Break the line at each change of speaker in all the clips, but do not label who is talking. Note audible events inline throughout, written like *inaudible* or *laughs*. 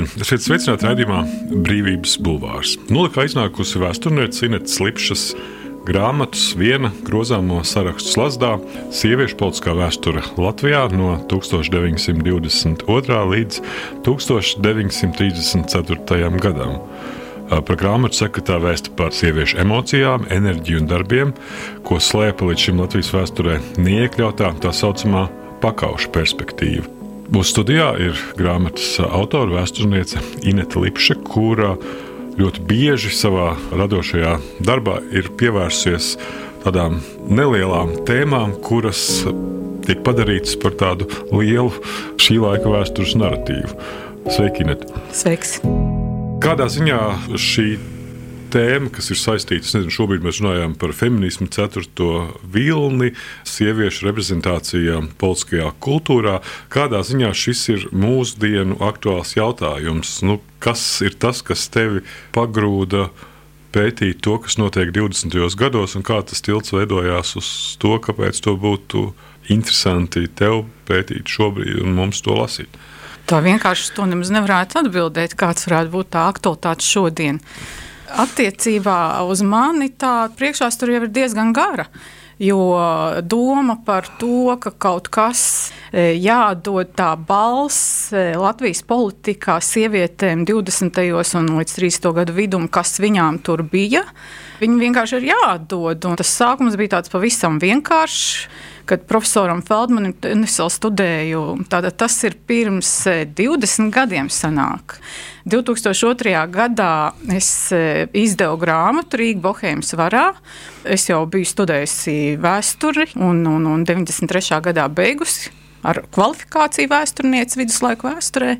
Labdien! Šeit sveicināti raidījumā Brīvības bulvārs. Nolikā iznākusi vēsturniece Inetes Lipšas grāmatas viena grozāmo sarakstu slazdā Sieviešu politiskā vēsture Latvijā no 1922. līdz 1934. gadam. Par grāmatu sekretā vēsta par sieviešu emocijām, enerģiju un darbiem, ko slēpa līdz šim Latvijas vēsturē neiekļautā tā saucamā pakauša perspektīva. Mūsu studijā ir grāmatas autora vēsturniece Inete Lipša, kura ļoti bieži savā radošajā darbā ir pievērsusies tādām nelielām tēmām, kuras tiek padarītas par tādu lielu šī laika vēstures narratīvu. Sveiki, Inete!
Sveiks!
Kādā ziņā šī tēma, kas ir saistīta, nezinu, šobrīd mēs runājam par feminismu, ceturto vilni, sieviešu reprezentācijā politiskajā kultūrā. Kādā ziņā šis ir mūsdienu aktuāls jautājums? Nu, kas ir tas, kas tevi pagrūda? Pētīt to, kas notiek 20. gados, un kā tas tilts veidojās uz to, kāpēc to būtu interesanti tev pētīt šobrīd un mums to lasīt.
Tā vienkārši to nemaz nevarētu atbildēt, kāds varētu būt tā aktualitāte šodien. Attiecībā uz mani tā priekšstāsture jau ir diezgan gara. Jo doma par to, ka kaut kas e, jādod tā balss e, Latvijas politikā sievietēm 20. un līdz 30. gadu vidum, kas viņām tur bija, viņi vienkārši ir jādod. Un tas sākums bija tāds pavisam vienkāršs kad profesoram Feldmanim vēl studēju. Tātad tas ir pirms 20 e, gadiem sanāk. 2002. gadā es e, izdevu grāmatu Rīgas Bohēmas varā. Es jau biju studējusi vēsturi un, un, un 93. gadā beigusi ar kvalifikāciju vēsturnieci viduslaiku vēsturē.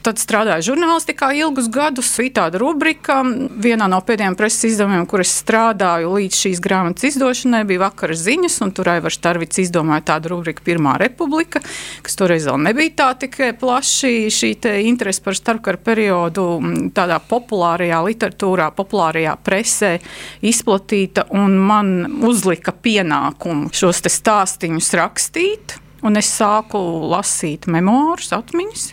Tad strādāju žurnālistikā ilgus gadus. Bija tāda rubrika, vienā no pēdējiem preses izdevumiem, kur es strādāju līdz šīs grāmatas izdošanai, bija vakara ziņas, un tur Aivars Tarvits izdomāja tādu rubriku Pirmā republika, kas toreiz vēl nebija tā tik plaši šī interese par starpkara periodu tādā populārajā literatūrā, populārajā presē izplatīta, un man uzlika pienākumu šos stāstīņus rakstīt, un es sāku lasīt memoārus, atmiņas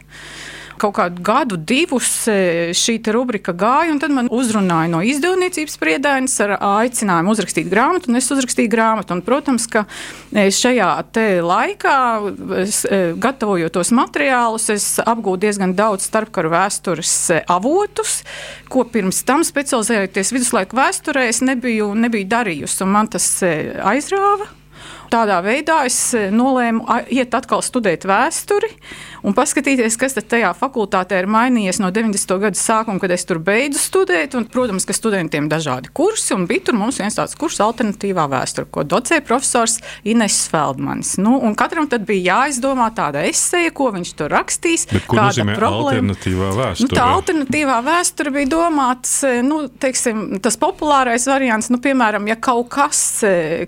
kaut kādu gadu, divus e, šī rubrika gāja, un tad man uzrunāja no izdevniecības priedainas ar aicinājumu uzrakstīt grāmatu, un es uzrakstīju grāmatu. Un, protams, ka e, šajā laikā, e, gatavojot tos materiālus, es apgūstu diezgan daudz starpkaru vēstures avotus, ko pirms tam specializējoties viduslaiku vēsturē, es nebiju, nebiju darījusi, un man tas aizrāva. Tādā veidā es nolēmu iet atkal studēt vēsturi un paskatīties, kas tajā fakultātē ir mainījies no 90. gada sākuma, kad es tur beidzu studēt. Un, protams, ka studentiem ir dažādi kursi, un bija tur mums viens tāds kurs, alternatīvā vēsture, ko docēja profesors Ines Feldmanis. Nu, katram tad bija jāizdomā tāda esēja, ko viņš tur rakstīs.
Bet, ko nozīmē problēma? alternatīvā vēsture?
Nu, tā alternatīvā vēsture bija domāts, nu, teiksim, tas populārais variants, nu, piemēram, ja kaut kas,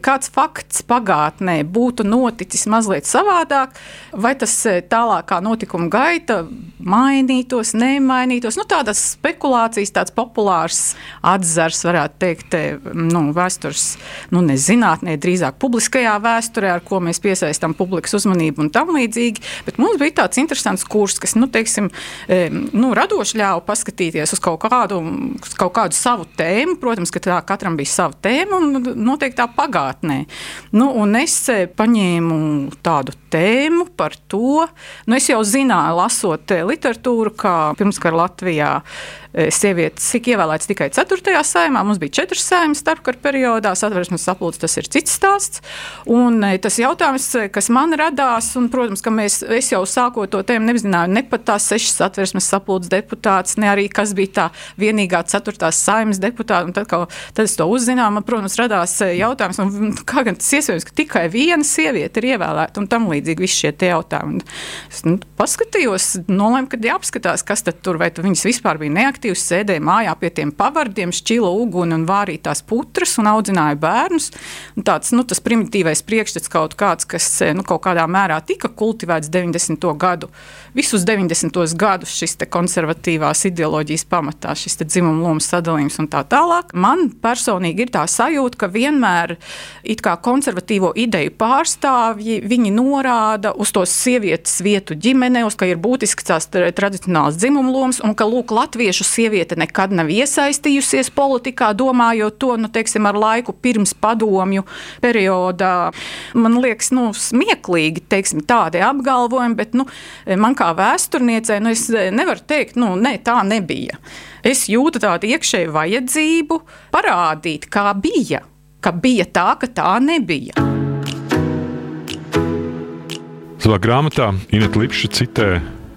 kāds fakts pagātnē būtu noticis mazliet savādāk, vai tas tālākā notikuma gaita mainītos, nemainītos. Nu, tādas spekulācijas, tāds populārs atzars, varētu teikt, nu, vēstures nu, zinātnē, drīzāk publiskajā vēsturē, ar ko mēs piesaistām publikas uzmanību un tam līdzīgi. Bet mums bija tāds interesants kurs, kas nu, teiksim, nu, radoši ļāva paskatīties uz kaut kādu, kaut kādu savu tēmu. Protams, ka tā katram bija sava tēma un noteikti tā pagātnē. Nu, es paņēmu tādu tēmu par to. Nu, es jau zināju, lasot eh, literatūru, kā pirmskara Latvijā sievietes tika ievēlētas tikai 4. saimā. Mums bija 4 saimas starpkara periodā, satversmes saplūdes, tas ir cits stāsts. Un eh, tas jautājums, eh, kas man radās, un, protams, ka mēs, es jau sākot to tēmu nezināju ne pat tās sešas satversmes saplūdes deputāts, ne arī kas bija tā vienīgā 4. saimas deputāta. Un tad, kā, tad es to uzzināju, man, protams, radās jautājums, un, kā gan tas iespējams, ka tikai viena sieviete ir ievēlēta un tam līdzīgi visi šie jautājumi. Un es nu, paskatījos, nolēmu, ka jāapskatās, kas tad tur, vai tu viņas vispār bija neaktīvas neaktīvs, sēdēja mājā pie tiem pavardiem, šķila uguni un vārīja tās putras un audzināja bērnus. Un tāds nu, primitīvais priekšstats kaut kāds, kas nu, kaut kādā mērā tika kultivēts 90. gadu. Visus 90. gadus šis konservatīvās ideoloģijas pamatā, šis dzimuma lomas sadalījums un tā tālāk. Man personīgi ir tā sajūta, ka vienmēr it kā konservatīvo ideju pārstāvji norāda uz to sievietes vietu ģimenē, uz ka ir būtisks tās tradicionāls dzimuma lomas un ka lūk, latviešu sieviete nekad nav iesaistījusies politikā, domājot to nu, teiksim, ar laiku pirms padomju periodā. Man liekas, nu, smieklīgi teiksim, tādi apgalvojumi, bet nu, man kā vēsturniecei nu, es nevaru teikt, nu, ne, tā nebija. Es jūtu tādu iekšēju vajadzību parādīt, kā bija, ka bija tā, ka tā nebija.
Savā grāmatā Inês Lipša citē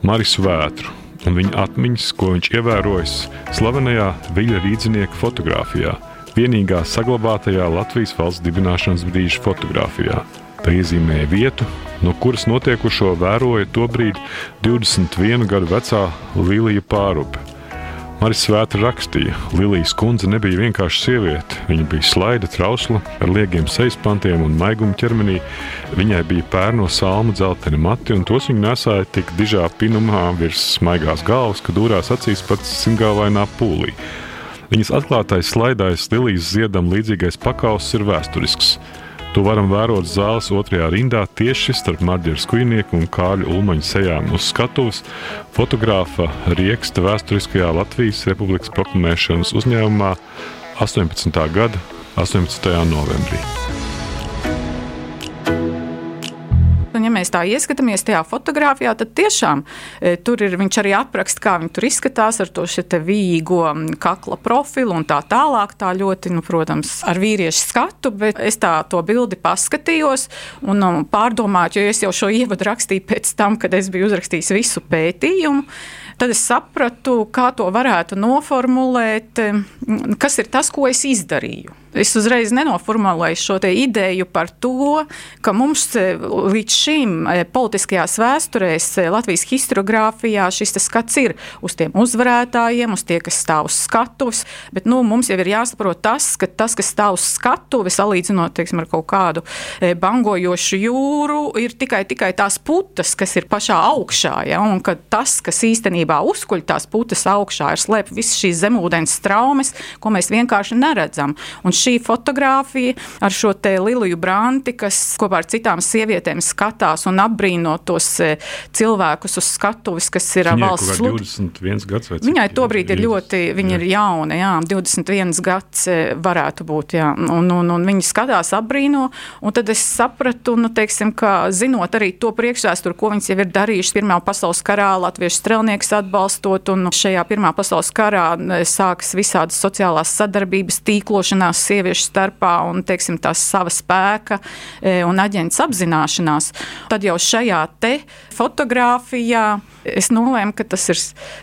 Marisu Vētru un viņa atmiņas, ko viņš ievērojis slavenajā Viļa rīznieka fotografijā, vienīgā saglabātajā Latvijas valsts dibināšanas brīža fotografijā. Tā iezīmēja vietu, no kuras notiekušo vēroja tobrīd 21 gadu vecā Līlija Pārupe. Marijas Svēta rakstīja, Lilijas kundze nebija vienkārši sieviete. Viņa bija slaida, trausla, ar liegiem sejas pantiem un maigumu ķermenī. Viņai bija pērno salmu dzelteni mati, un tos viņa nesāja tik dižā pinumā virs smaigās galvas, ka dūrās acīs pat simgālainā pūlī. Viņas atklātais slaidais Lilijas ziedam līdzīgais pakauss ir vēsturisks. To varam vērot zāles otrajā rindā tieši starp Marģeru Skujnieku un Kāļu Ulmaņa sejām uz skatuves fotogrāfa Rieksta vēsturiskajā Latvijas Republikas proklamēšanas uzņēmumā 18. gada 18. novembrī.
Mēs tā ieskatāmies tajā fotografijā, tad tiešām e, tur ir viņš arī apraksta, kā viņi tur izskatās ar to vīgo kakla profilu un tā tālāk. Tā ļoti, nu, protams, ar vīriešu skatu, bet es tā to bildi paskatījos un um, pārdomāju, jo es jau šo ievadu rakstīju pēc tam, kad es biju uzrakstījis visu pētījumu. Tad es sapratu, kā to varētu noformulēt, kas ir tas, ko es izdarīju. Es uzreiz nenoformulēju šo ideju par to, ka mums e, līdz šim e, politiskajās vēsturēs, e, Latvijas historiografijā šis skats ir uz tiem uzvarētājiem, uz tie, kas stāv uz skatuves. Bet nu, mums jau ir jāsaprot tas, ka tas, kas stāv uz skatuves, salīdzinot teiksim, ar kaut kādu bangojošu jūru, ir tikai, tikai tās putas, kas ir pašā augšā. Ja? Un tas, kas īstenībā uzkuļ tās putas augšā, ir slēpts visas šīs zemūdens traumas, ko mēs vienkārši neredzam. Un šī fotografija ar šo te Liliju Branti, kas kopā ar citām sievietēm skatās un apbrīno tos e, cilvēkus uz skatuves, kas ir
Viņai
valsts
sludinātāji.
Viņai tobrīd ir ļoti, viņa jā. ir jauna, jā, 21 gads e, varētu būt, jā, un, un, un viņi skatās apbrīno, un tad es sapratu, nu, teiksim, ka zinot arī to priekšvēsturu, ko viņas jau ir darījušas Pirmā pasaules karā, latviešu strelnieks atbalstot, un šajā Pirmā pasaules karā e, sākas visādas sociālās sadarbības tīklošanās sieviešu starpā un teiksim, tās sava spēka e, un aģents apzināšanās. Tad jau šajā te fotografijā es nolēmu, ka tas ir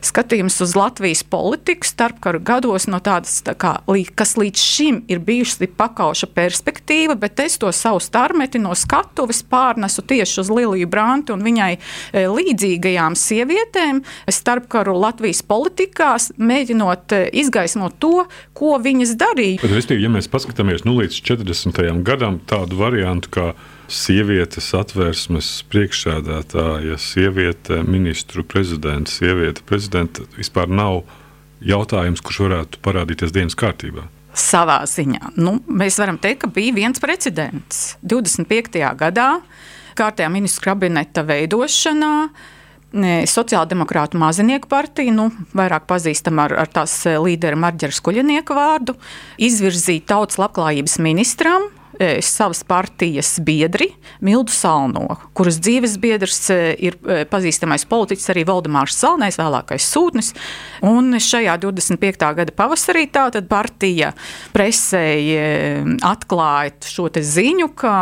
skatījums uz Latvijas politiku starpkaru gados, no tādas, tā kā, kas līdz šim ir bijusi pakauša perspektīva, bet es to savu starmeti no skatuves pārnesu tieši uz Liliju Brantu un viņai e, līdzīgajām sievietēm starpkaru Latvijas politikās, mēģinot e, izgaismot to, ko viņas darīja.
Bet, restīvi, ja mēs paskatāmies nu, līdz 40. gadam, tādu variantu kā sievietes atvērsmes priekšsēdētāja, sieviete ministru prezidents, sieviete prezidenta vispār nav jautājums, kurš varētu parādīties dienas kārtībā.
Savā ziņā. Nu, mēs varam teikt, ka bija viens precedents 25. gadā, kārtējā ministra kabineta veidošanā. Sociāldemokrātu mazinieku partija, nu, vairāk pazīstama ar, ar tās līdera Marģera Skuļinieku vārdu, izvirzīja tautas labklājības ministram savas partijas biedri Mildu Salno, kuras dzīves biedrs e, ir e, pazīstamais politiķis arī Valdemārs Salnais, vēlākais sūtnis. Un šajā 25. gada pavasarī tātad partija presēji atklāja šo ziņu, ka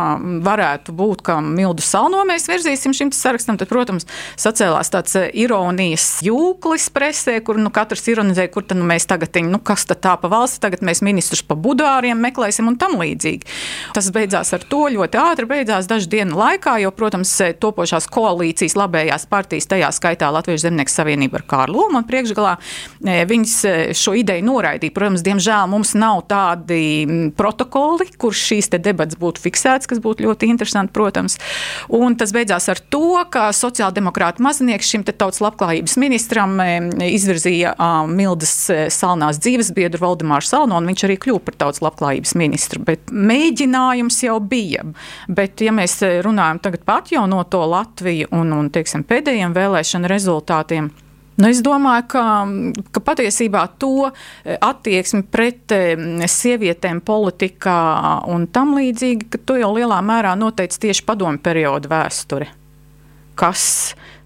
varētu būt, ka Mildu Salno mēs virzīsim šim sarakstam. Tad, protams, sacēlās tāds ironijas jūklis presē, kur nu, katrs ironizē, kur tad nu, mēs tagad, nu, kas tad tā pa valsti, tagad mēs ministrus pa budāriem meklēsim un tam līdzīgi. Tas beidzās ar to ļoti ātri, beidzās dažu dienu laikā, jo, protams, topošās koalīcijas labējās partijas, tajā skaitā Latvijas Zemnieku savienība ar Kārlu Lūmu priekšgalā, viņas šo ideju noraidīja. Protams, diemžēl mums nav tādi protokoli, kur šīs debats būtu fiksēts, kas būtu ļoti interesanti, protams. Un tas beidzās ar to, ka sociāldemokrāta maznieks šim tautas labklājības ministram izvirzīja Mildas salnās dzīves biedru Valdemāru Salnu, un viņš arī kļuva par tautas labklājības ministru. Bet mēģinājums jau bija. Bet, ja mēs runājam tagad par atjaunoto Latviju un, un teiksim, pēdējiem vēlēšanu rezultātiem, Nu, es domāju, ka, ka patiesībā to attieksmi pret sievietēm politikā un tam līdzīgi, ka to jau lielā mērā noteica tieši padomu perioda vēsture. Kas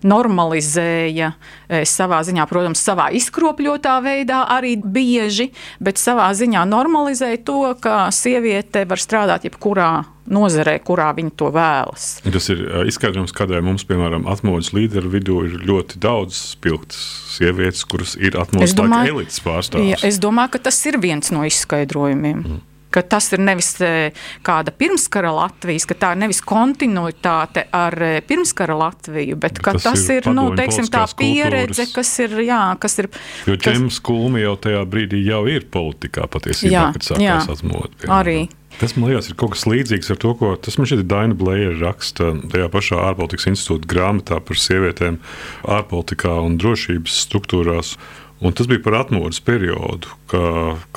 normalizēja e, savā ziņā, protams, savā izkropļotā veidā arī bieži, bet savā ziņā normalizēja to, ka sieviete var strādāt jebkurā nozarē, kurā viņi to vēlas.
Tas ir e, izskaidrojums, kādēļ mums, piemēram, atmodas līderu vidū ir ļoti daudz spilgtas sievietes, kuras ir atmodas elites pārstāvjas.
Ja, es domāju, ka tas ir viens no izskaidrojumiem. Mm ka tas ir nevis e, kāda pirmskara Latvijas, ka tā ir nevis kontinuitāte ar e, pirmskara Latviju, bet
tas,
tas ir,
ir
nu, teiksim, tā pieredze,
kultūras.
kas ir. Jā, kas ir
jo ķēmas kulmi jau tajā brīdī jau ir politikā patiesībā, jā, kad sākās atmot.
Arī.
Tas man liekas, ir kaut kas līdzīgs ar to, ko tas man šķiet, Daina Blēja raksta tajā pašā ārpolitikas institūta grāmatā par sievietēm ārpolitikā un drošības struktūrās. Un tas bija par atmodas periodu, ka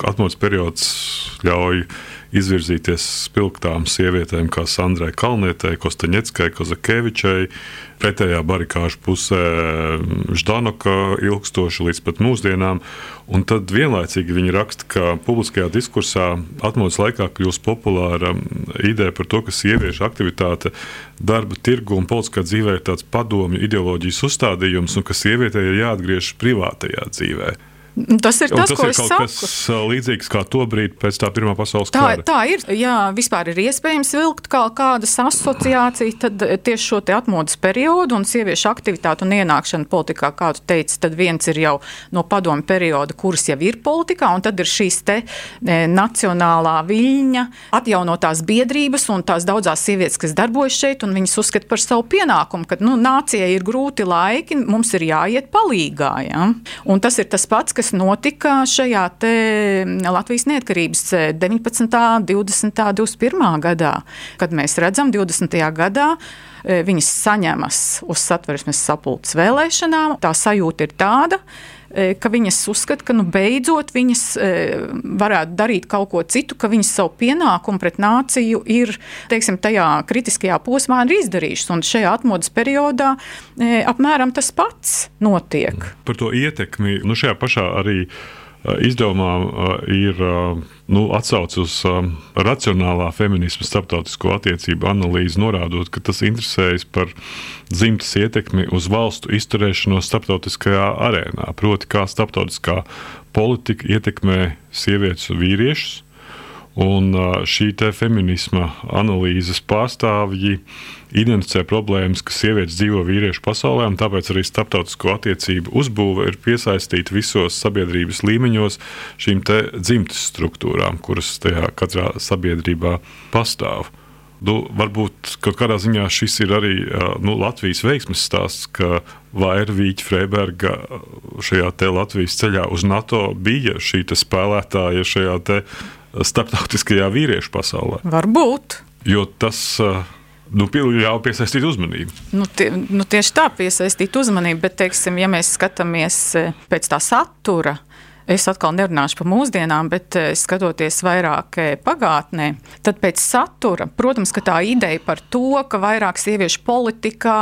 atmodas periods ļauj izvirzīties spilgtām sievietēm kā Sandrai Kalnietei, Kostaņetskai, Kozakevičai, pretējā barikāžu pusē Ždanoka ilgstoši līdz pat mūsdienām. Un tad vienlaicīgi viņi raksta, ka publiskajā diskursā atmodas laikā kļūst populāra ideja par to, ka sieviešu aktivitāte darba tirgu un politiskā dzīvē ir tāds padomju ideoloģijas uzstādījums un ka sievietei ir jāatgriežas privātajā dzīvēm.
Tas ir tas,
tas
ko
ir
es
kaut
saku.
kas līdzīgs kā to brīdi pēc tā Pirmā pasaules
tā,
kara.
Tā ir. Jā, vispār ir iespējams vilkt kā kādas asociācijas, tad tieši šo atmodas periodu un sieviešu aktivitātu un ienākšanu politikā, kā tu teici, tad viens ir jau no padomu perioda, kuras jau ir politikā, un tad ir šīs te e, nacionālā viļņa, atjaunotās biedrības un tās daudzās sievietes, kas darbojas šeit, un viņas uzskata par savu pienākumu, ka nu, nācijai ir grūti laiki, mums ir jāiet palīgā. Ja? Un tas ir tas pats, kas kas notika šajā Latvijas neatkarības 19., 20., 21. gadā, kad mēs redzam 20. gadā. E, viņas saņemas uz satversmes sapulces vēlēšanām. Tā sajūta ir tāda, e, ka viņas uzskata, ka nu, beidzot viņas e, varētu darīt kaut ko citu, ka viņas savu pienākumu pret nāciju ir teiksim, tajā kritiskajā posmā izdarījušas. Un šajā atmodas periodā apmēram tas pats notiek.
Par to ietekmi nu, šajā pašā arī izdevumā ir nu, atsauce uz racionālā feminisma starptautisko attiecību analīzi, norādot, ka tas interesējas par dzimtas ietekmi uz valstu izturēšanos starptautiskajā arēnā. Proti, kā starptautiskā politika ietekmē sievietes un vīriešus. Un šī feminisma analīzes pārstāvji identificē problēmas, ka sievietes dzīvo vīriešu pasaulē, un tāpēc arī starptautisko attiecību uzbūve ir piesaistīta visos sabiedrības līmeņos šīm dzimtes struktūrām, kuras katrā sabiedrībā pastāv. Nu, varbūt kaut kādā ziņā šis ir arī nu, Latvijas veiksmes stāsts, ka Vairvīķa Freiberga šajā Latvijas ceļā uz NATO bija šī spēlētāja šajā starptautiskajā vīriešu pasaulē.
Varbūt.
Jo tas nu, ļauj piesaistīt uzmanību.
Nu, tie, nu, tieši tā, piesaistīt uzmanību, bet, teiksim, ja mēs skatāmies pēc tā satura, Es atkal nerunāšu par mūsdienām, bet skatoties vairāk pagātnē, tad pēc satura, protams, tā ideja par to, ka vairāk sieviešu politikā,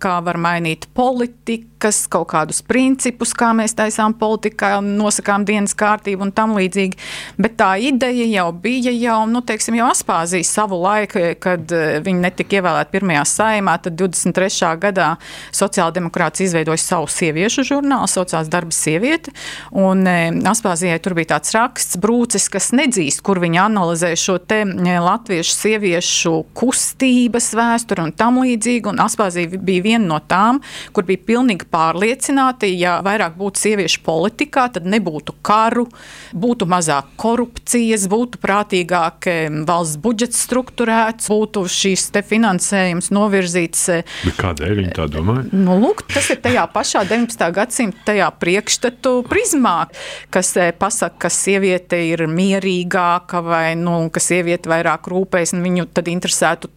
kā var mainīt politikas, kaut kādus principus, kā mēs taisām politikā, nosakām dienas kārtību un tam līdzīgi. Bet tā ideja jau bija jau, nu, teiksim, jau Aspāzija savu laiku, kad eh, viņi netika ievēlēti pirmajā saimā, tad 23. gadā sociāldemokrāts izveidoja savu sieviešu žurnālu, saucās Darba sieviete, un Un Aspāzijai tur bija tāds raksts, brūcis, kas nedzīst, kur viņi analizē šo te latviešu sieviešu kustības vēsturi un tam līdzīgi. Un Aspāzija bija viena no tām, kur bija pilnīgi pārliecināti, ja vairāk būtu sieviešu politikā, tad nebūtu karu, būtu mazāk korupcijas, būtu prātīgāk valsts budžets strukturēts, būtu šīs te finansējums novirzīts.
Bet kādēļ viņi tā domāja?
Nu, lūk, tas ir tajā pašā 19. gadsimta priekšstatu prizmā, kas pasaka, ka sieviete ir mierīgāka vai nu, ka sieviete vairāk rūpējas un viņu tad interesētu,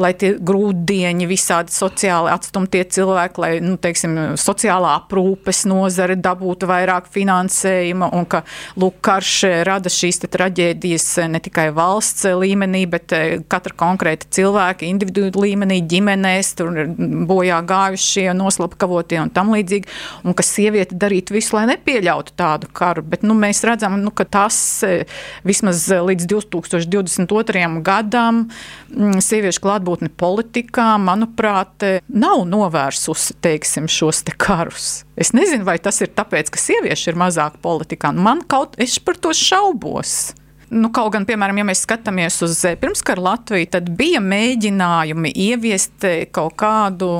lai tie grūtdieņi, visādi sociāli atstumtie cilvēki, lai nu, teiksim, sociālā aprūpes nozare dabūtu vairāk finansējuma un ka lūk, karš rada šīs traģēdijas ne tikai valsts līmenī, bet katra konkrēta cilvēka individu līmenī, ģimenēs, tur bojā gājušie, noslapkavotie un tam līdzīgi, un ka sieviete darītu visu, lai nepieļautu tādu karu. Bet nu, mēs redzam, nu, ka tas vismaz līdz 2022. gadam sieviešu klātbūtne politikā, manuprāt, nav novērsusi teiksim, šos te karus. Es nezinu, vai tas ir tāpēc, ka sievieši ir mazāk politikā. Man kaut es par to šaubos. Nu, kaut gan, piemēram, ja mēs skatāmies uz eh, pirmskara Latviju, tad bija mēģinājumi ieviest eh, kaut kādu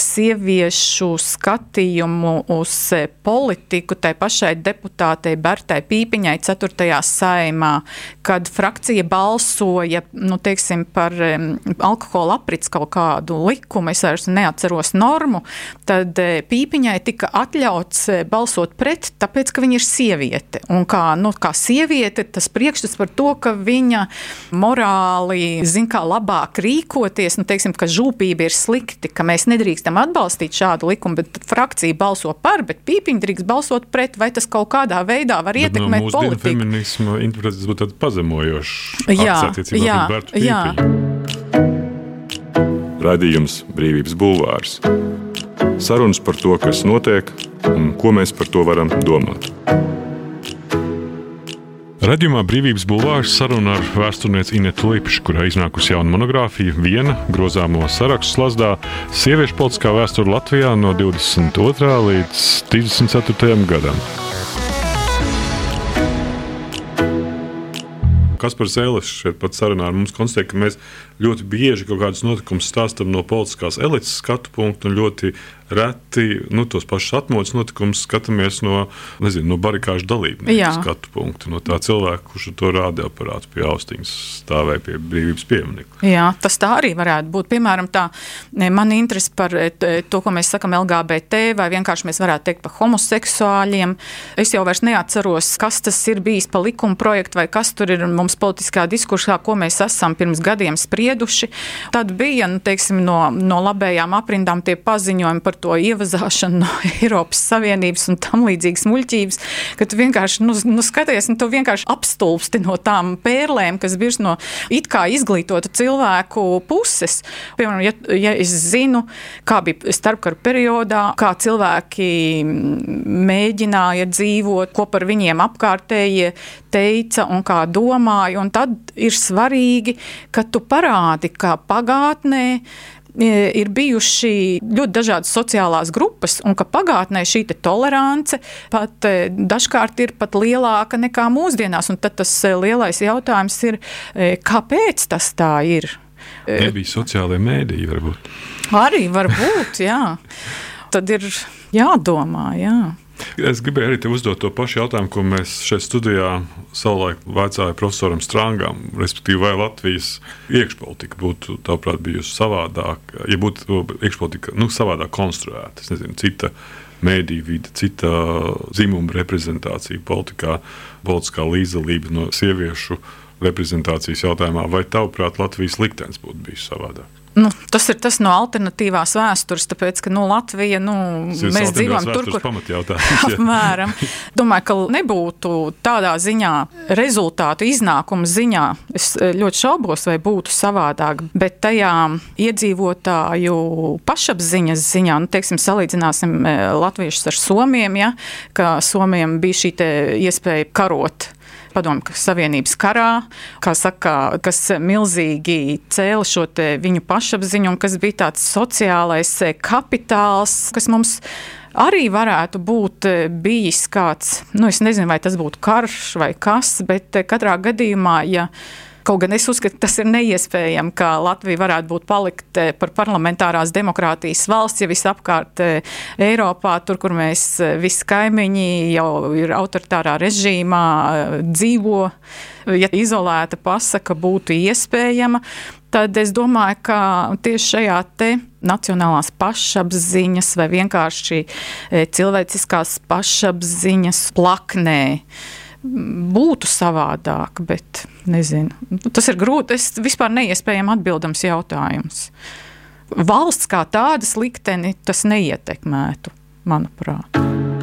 sieviešu skatījumu uz eh, politiku tai pašai deputātei Bertai Pīpiņai 4. saimā, kad frakcija balsoja nu, teiksim, par alkohola aprits kaut kādu likumu, es vairs neatceros normu, tad Pīpiņai tika atļauts balsot pret, tāpēc, ka viņa ir sieviete. Un kā, nu, kā sieviete, tas priekšstats uzskats par to, ka viņa morāli zina, kā labāk rīkoties. Nu, teiksim, ka žūpība ir slikti, ka mēs nedrīkstam atbalstīt šādu likumu, bet frakcija balso par, bet pīpiņa drīkst balsot pret. Vai tas kaut kādā veidā var bet ietekmēt no politiku?
Feminisma interpretācijas būtu pazemojošs.
Jā, jā, jā.
Radījums Brīvības bulvārs. Sarunas par to, kas notiek un ko mēs par to varam domāt. Radījumā Brīvības bulvārs saruna ar vēsturnieci Inetu Lipšu, kurā iznākusi jauna monogrāfija viena grozāmo sarakstu slazdā Sieviešu politiskā vēsture Latvijā no 22. līdz 34. gadam. Kaspars Zēlis šeit pat sarunā ar mums konstatēja, ka mēs ļoti bieži kaut kādus notikumus stāstām no politiskās elites skatu punkta un ļoti reti nu, tos pašus atmodas notikumus skatāmies no, nezinu, no barikāžu dalībnieku skatu punkta, no tā cilvēka, kurš to radioaparātu pie austiņas stāvēja pie brīvības pieminiekta.
Jā, tas tā arī varētu būt. Piemēram, tā man interese par e, to, ko mēs sakam LGBT, vai vienkārši mēs varētu teikt par homoseksuāļiem. Es jau vairs neatceros, kas tas ir bijis pa likuma projektu, vai kas tur ir mums politiskā diskursā, ko mēs esam pirms gadiem sprieduši. Tad bija nu, teiksim, no, no labējām aprindām tie paziņojumi par to ievazāšanu no *laughs* Eiropas Savienības un tam līdzīgas muļķības, ka tu vienkārši nu, nu, skaties, un tu vienkārši apstulbsti no tām pērlēm, kas bija no it kā izglītotu cilvēku puses. Piemēram, ja, ja es zinu, kā bija starpkara periodā, kā cilvēki mēģināja dzīvot, ko par viņiem apkārtējie teica un kā domāja, un tad ir svarīgi, ka tu parādi, kā pagātnē ir bijuši ļoti dažādas sociālās grupas, un ka pagātnē šī tolerance pat e, dažkārt ir pat lielāka nekā mūsdienās. Un tad tas e, lielais jautājums ir, e, kāpēc tas tā ir?
Nebija sociālajie mēdīji, varbūt.
Arī var būt, jā. Tad ir jādomā, jā.
Es gribēju arī uzdot to pašu jautājumu, ko mēs šeit studijā savulaik vaicājām profesoram Strāngam. Respektīvi, vai Latvijas iekšpolitika būtu, tavuprāt, bijusi savādāka, ja būtu iekšpolitika nu, savādāk konstruēta, nezinu, cita mēdīņu vide, cita dzimuma reprezentācija politikā, politiskā līdzdalība no sieviešu reprezentācijas jautājumā, vai tavuprāt, Latvijas liktenis būtu bijis savādāk?
Nu, tas ir tas no alternatīvās vēstures, tāpēc, ka nu, Latvija, nu, mēs dzīvojam tur, kur *laughs* apmēram. Domāju, ka nebūtu tādā ziņā rezultātu iznākuma ziņā. Es eh, ļoti šaubos, vai būtu savādāk, bet tajā iedzīvotāju pašapziņas ziņā, nu, teiksim, salīdzināsim eh, latviešus ar somiem, ja, ka somiem bija šī iespēja karot padomju Savienības karā, saka, kas milzīgi cēla šo viņu pašapziņu un kas bija tāds sociālais kapitāls, kas mums arī varētu būt bijis kāds, nu, es nezinu, vai tas būtu karš vai kas, bet katrā gadījumā, ja Kaut gan es uzskatu, tas ir neiespējami, ka Latvija varētu būt palikt eh, par parlamentārās demokrātijas valsts, ja visapkārt eh, Eiropā, tur, kur mēs eh, visi kaimiņi jau ir autoritārā režīmā, dzīvo, ja izolēta pasaka būtu iespējama, tad es domāju, ka tieši šajā te nacionālās pašapziņas vai vienkārši cilvēciskās pašapziņas plaknē būtu savādāk, bet nezinu. Tas ir grūti. Tas vispār neiespējami atbildams jautājums. Valsts kā tādas likteni tas neietekmētu, manuprāt.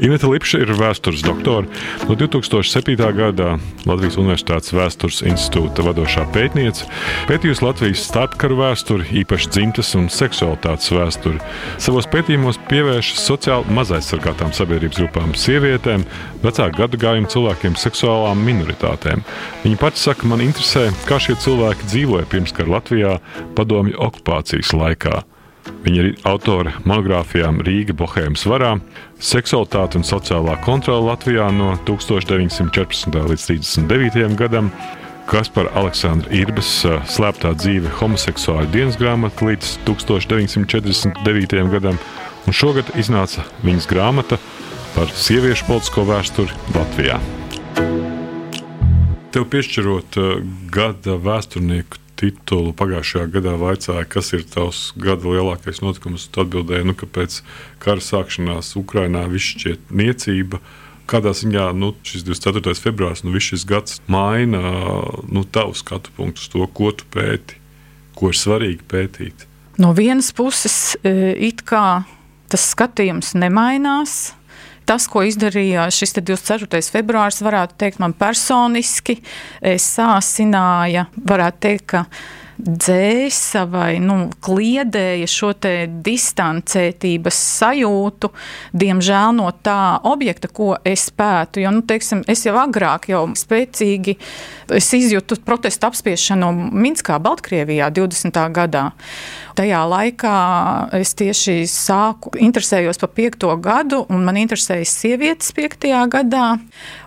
Ineta Lipša ir vēstures doktore. No 2007. gada Latvijas Universitātes Vēstures institūta vadošā pētniece, pētījusi Latvijas starpkaru vēsturi, īpaši dzimtes un seksualitātes vēsturi. Savos pētījumos pievēršas sociāli mazaizsargātām sabiedrības grupām, sievietēm, vecāku gadagājumu cilvēkiem, seksuālām minoritātēm. Viņa pati saka, man interesē, kā šie cilvēki dzīvoja pirmskara Latvijā padomju okupācijas laikā. Viņa ir autore monogrāfijām Rīga, Bohēmas varā, seksualitāte un sociālā kontrole Latvijā no 1914. līdz 39. gadam, Kaspara Aleksandra Irbas slēptā dzīve homoseksuāļu dienas grāmata līdz 1949. gadam, un šogad iznāca viņas grāmata par sieviešu politisko vēsturi Latvijā. Tev piešķirot gada vēsturnieku titulu. Pagājušajā gadā vaicāja, kas ir tavs gada lielākais notikums. Tu atbildēji, nu, ka pēc kara sākšanās Ukrainā viss šķiet niecība. Kādā ziņā nu, šis 24. februāris, nu, šis gads maina nu, tavu skatu punktu to, ko tu pēti, ko ir svarīgi pētīt?
No vienas puses, e, it kā tas skatījums nemainās, tas, ko izdarīja šis 24. februāris, varētu teikt, man personiski sāsināja, varētu teikt, ka dzēsa vai nu, kliedēja šo distancētības sajūtu, diemžēl no tā objekta, ko es pētu. Jo, nu, teiksim, es jau agrāk, jau spēcīgi izjūtu protestu apspiešanu Minskā, Baltkrievijā 20. gadā. Tajā laikā es tieši sāku interesējos par piekto gadu, un man interesēja sievietes piektajā gadā.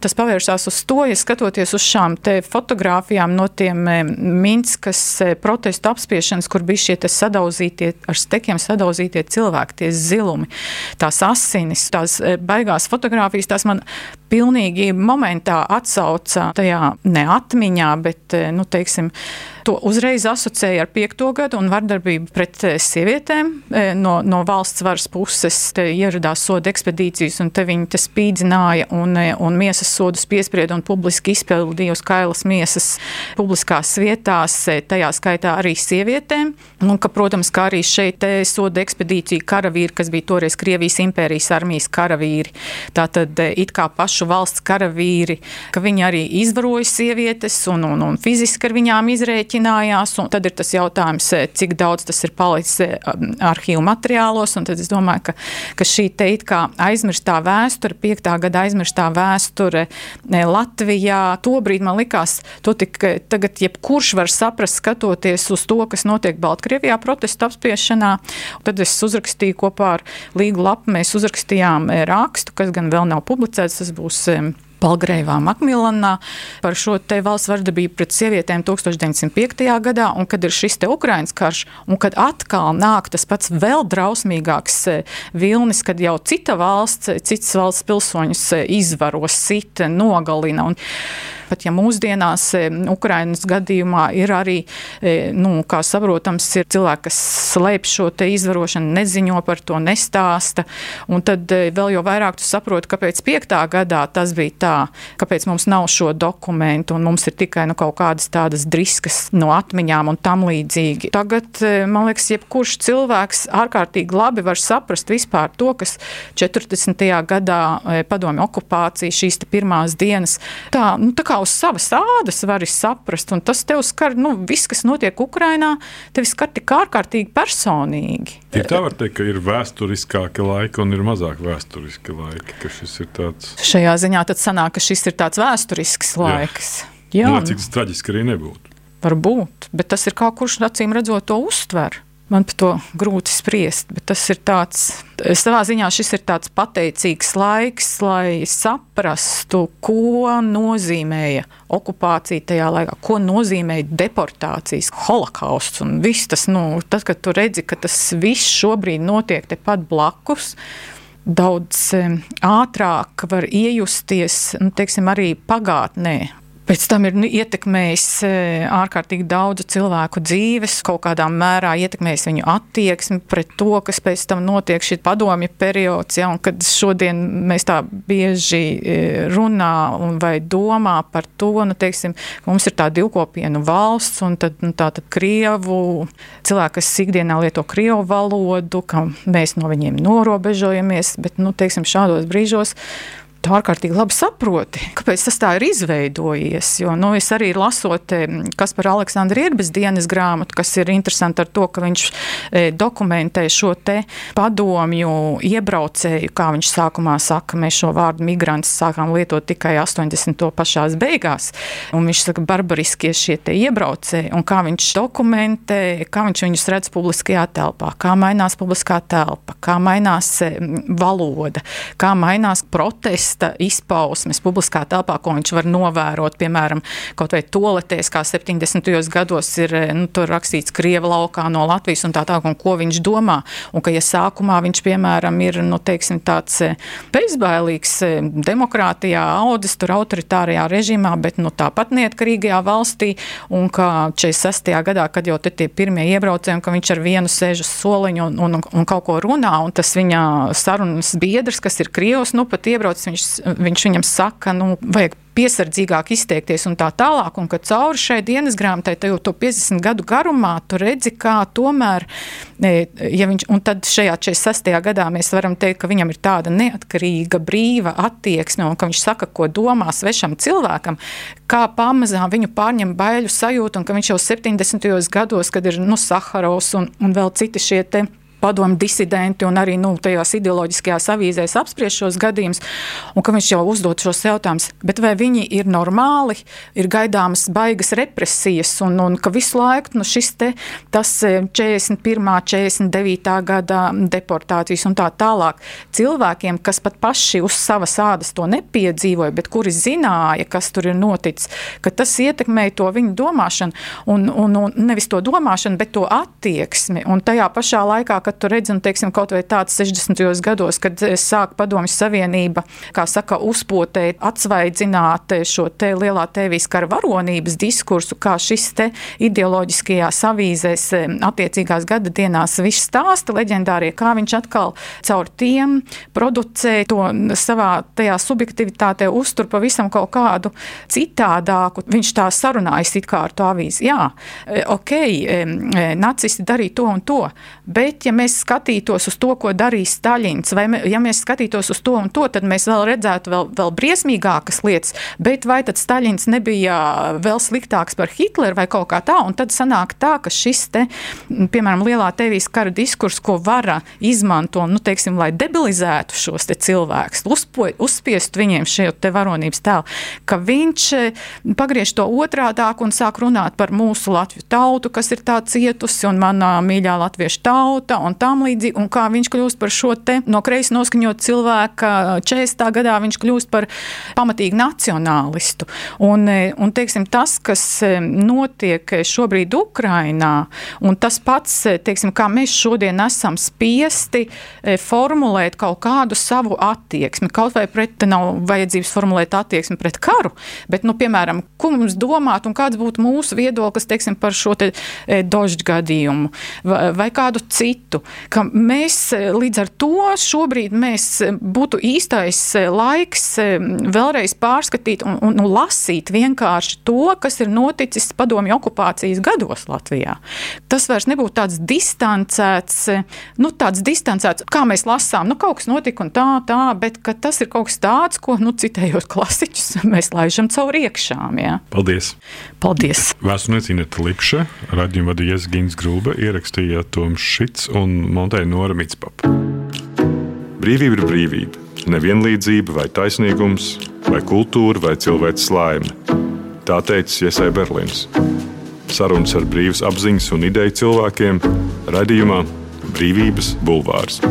Tas pavērsās uz to, ja skatoties uz šām fotografijām no tiem eh, Minskas eh, protestu apspiešanas, kur bija šie sadauzītie, ar stekiem sadauzītie cilvēki, tie zilumi, tās asinis, tās eh, baigās fotogrāfijas, tās man pilnīgi momentā atsauca tajā neatmiņā, bet, nu, teiksim, To uzreiz asociēja ar piekto gadu un vardarbību pret eh, sievietēm. Eh, no, no valsts varas puses ieradās soda ekspedīcijas, un te viņi te spīdzināja un, eh, un miesas sodus piesprieda un publiski izpildīja uz kailas miesas publiskās vietās, tajā skaitā arī sievietēm. Un, ka, protams, kā arī šeit soda ekspedīcija karavīri, kas bija toreiz Krievijas impērijas armijas karavīri, tātad it kā pašu valsts karavīri, ka viņi arī izvaroja sievietes un, un, un fiziski ar viņām izrēķināja aprēķinājās. Tad ir tas jautājums, eh, cik daudz tas ir palicis eh, arhīvu materiālos. Tad es domāju, ka, ka šī te it kā aizmirstā vēsture, piektā gada aizmirstā vēsture eh, Latvijā, tobrīd man likās, to tik tagad jebkurš var saprast, skatoties uz to, kas notiek Baltkrievijā protestu apspiešanā. Tad es uzrakstīju kopā ar Līgu Lapu, mēs uzrakstījām rakstu, kas gan vēl nav publicēts, tas būs būs Palgreivā, Makmillanā par šo te valsts vardarbību pret sievietēm 1905. gadā, un kad ir šis te Ukrainas karš, un kad atkal nāk tas pats vēl drausmīgāks eh, vilnis, kad jau cita valsts, citas valsts pilsoņus eh, izvaro, sit, nogalina. Un, pat ja mūsdienās Ukrainas gadījumā ir arī, nu, kā saprotams, ir cilvēki, kas slēp šo izvarošanu, neziņo par to, nestāsta. Un tad vēl jau vairāk tu saproti, kāpēc piektā gadā tas bija tā, kāpēc mums nav šo dokumentu un mums ir tikai nu, kaut kādas tādas driskas no atmiņām un tam līdzīgi. Tagad, man liekas, jebkurš cilvēks ārkārtīgi labi var saprast vispār to, kas 40. gadā padomju okupācija, šīs pirmās dienas, tā, nu, tā kā uz savas ādas vari saprast, un tas tev skar, nu, viss, kas notiek Ukrainā, tevi skar tik ārkārtīgi personīgi.
Ir tā var teikt, ka ir vēsturiskāki laiki un ir mazāk vēsturiski laiki, ka šis ir tāds.
Šajā ziņā tad sanāk, ka šis ir tāds vēsturisks laiks.
Jā, Jā. Nu, cik tas traģiski arī nebūtu.
Varbūt, bet tas ir kā kurš acīm redzot to uztver. man par to grūti spriest, bet tas ir tāds, savā ziņā šis ir tāds pateicīgs laiks, lai saprastu, ko nozīmēja okupācija tajā laikā, ko nozīmēja deportācijas, holokausts un viss tas, nu, tad, kad tu redzi, ka tas viss šobrīd notiek tepat blakus, daudz ātrāk var iejusties nu, teiksim, arī pagātnē. Pēc tam ir nu, ietekmējis e, ārkārtīgi daudzu cilvēku dzīves, kaut kādā mērā ietekmējis viņu attieksmi pret to, kas pēc tam notiek šī padomju periods, ja, un kad šodien mēs tā bieži e, runā vai domā par to, nu, teiksim, mums ir tā divkopienu valsts, un tad, nu, tā tad Krievu cilvēki, kas ikdienā lieto Krievu valodu, ka mēs no viņiem norobežojamies, bet, nu, teiksim, šādos brīžos tu ārkārtīgi labi saproti, kāpēc tas tā ir izveidojies. Jo nu, es arī lasot kas par Aleksandru Ierbes dienas grāmatu, kas ir interesanti ar to, ka viņš e, dokumentē šo te padomju iebraucēju, kā viņš sākumā saka, mēs šo vārdu migrants sākām lietot tikai 80. pašās beigās. Un viņš saka, barbariskie šie te iebraucēji, un kā viņš dokumentē, kā viņš viņus redz publiskajā telpā, kā mainās publiskā telpa, kā mainās valoda, kā mainās protests protesta izpausmes publiskā telpā, ko viņš var novērot, piemēram, kaut vai toletēs, kā 70. gados ir eh, nu, rakstīts Krieva laukā no Latvijas un tā tālāk, un ko viņš domā. Un ka, ja sākumā viņš, piemēram, ir nu, teiksim, tāds eh, bezbailīgs eh, demokrātijā, audzis tur autoritārajā režīmā, bet nu, tāpat neatkarīgajā valstī, un ka 46. gadā, kad jau tie pirmie iebraucēji, ka viņš ar vienu sēž uz soliņu un, un, un kaut ko runā, un tas viņa sarunas biedrs, kas ir Krievs, nu pat iebraucis, viņš viņš, viņš viņam saka, nu, vajag piesardzīgāk izteikties un tā tālāk, un ka cauri šai dienas grāmatai, jau to 50 gadu garumā, tu redzi, kā tomēr, e, ja viņš, un tad šajā 46. gadā mēs varam teikt, ka viņam ir tāda neatkarīga, brīva attieksme, un ka viņš saka, ko domā svešam cilvēkam, kā pamazām viņu pārņem baiļu sajūtu, un ka viņš jau 70. gados, kad ir, nu, Saharovs un, un vēl citi šie te padomu disidenti un arī nu, tajās ideoloģiskajās avīzēs apspriež šos gadījumus, un ka viņš jau uzdod šos jautājumus, bet vai viņi ir normāli, ir gaidāmas baigas represijas, un, un ka visu laiku nu, šis te, tas 41. 49. gada deportācijas un tā tālāk cilvēkiem, kas pat paši uz savas ādas to nepiedzīvoja, bet kuri zināja, kas tur ir noticis, ka tas ietekmēja to viņu domāšanu, un, un, un nevis to domāšanu, bet to attieksmi, un tajā pašā laikā, kad tu redzi, un teiksim, kaut vai tāds 60. gados, kad sāk padomju savienība, kā saka, uzpotēt, atsvaidzināt šo te lielā tēvijas kara varonības diskursu, kā šis te ideoloģiskajās avīzēs attiecīgās gada dienās viss stāsta leģendārie, kā viņš atkal caur tiem producē to savā tajā subjektivitātē uztur pavisam kaut kādu citādāku. Viņš tā sarunājas it kā ar to avīzi. Jā, ok, nacisti darīja to un to, bet ja mēs mēs skatītos uz to, ko darīja Staļins, vai ja mēs skatītos uz to un to, tad mēs vēl redzētu vēl, vēl briesmīgākas lietas. Bet vai tad Staļins nebija vēl sliktāks par Hitleru vai kaut kā tā? Un tad sanāk tā, ka šis te, piemēram, lielā tevijas kara diskurs, ko vara izmanto, nu, teiksim, lai debilizētu šos te cilvēkus, uzpo, uzspiest viņiem šo te varonības tēlu, ka viņš eh, pagriež to otrādāk un sāk runāt par mūsu Latviju tautu, kas ir tā cietusi un manā mīļā latviešu tauta un tam līdzīgi, un kā viņš kļūst par šo te no kreisi noskaņot cilvēku 40. gadā, viņš kļūst par pamatīgu nacionālistu. Un, un teiksim, tas, kas notiek šobrīd Ukrainā, un tas pats, teiksim, kā mēs šodien esam spiesti formulēt kaut kādu savu attieksmi, kaut vai pret, nav vajadzības formulēt attieksmi pret karu, bet, nu, piemēram, ko mums domāt un kāds būtu mūsu viedoklis, teiksim, par šo te dožģu gadījumu vai, vai kādu citu ka mēs e, līdz ar to šobrīd mēs e, būtu īstais e, laiks vēlreiz pārskatīt un, un, un lasīt vienkārši to, kas ir noticis padomju okupācijas gados Latvijā. Tas vairs nebūtu tāds distancēts, nu tāds distancēts, kā mēs lasām, nu kaut kas notika un tā, tā, bet tas ir kaut kas tāds, ko, nu citējot klasiķus, *laughs* mēs laižam caur iekšām. Jā.
Paldies!
Paldies!
Vēsturniece Ineta Lipša, radījuma vadījies Gins Grūba, ierakstīja Toms Šits un montēja Nora Mitspapa. Brīvība ir brīvība. Nevienlīdzība vai taisnīgums, vai kultūra vai cilvēks laime. Tā teica Iesai Berlīns. sarunas ar brīvas apziņas un ideju cilvēkiem raidījumā Brīvības Bulvārs.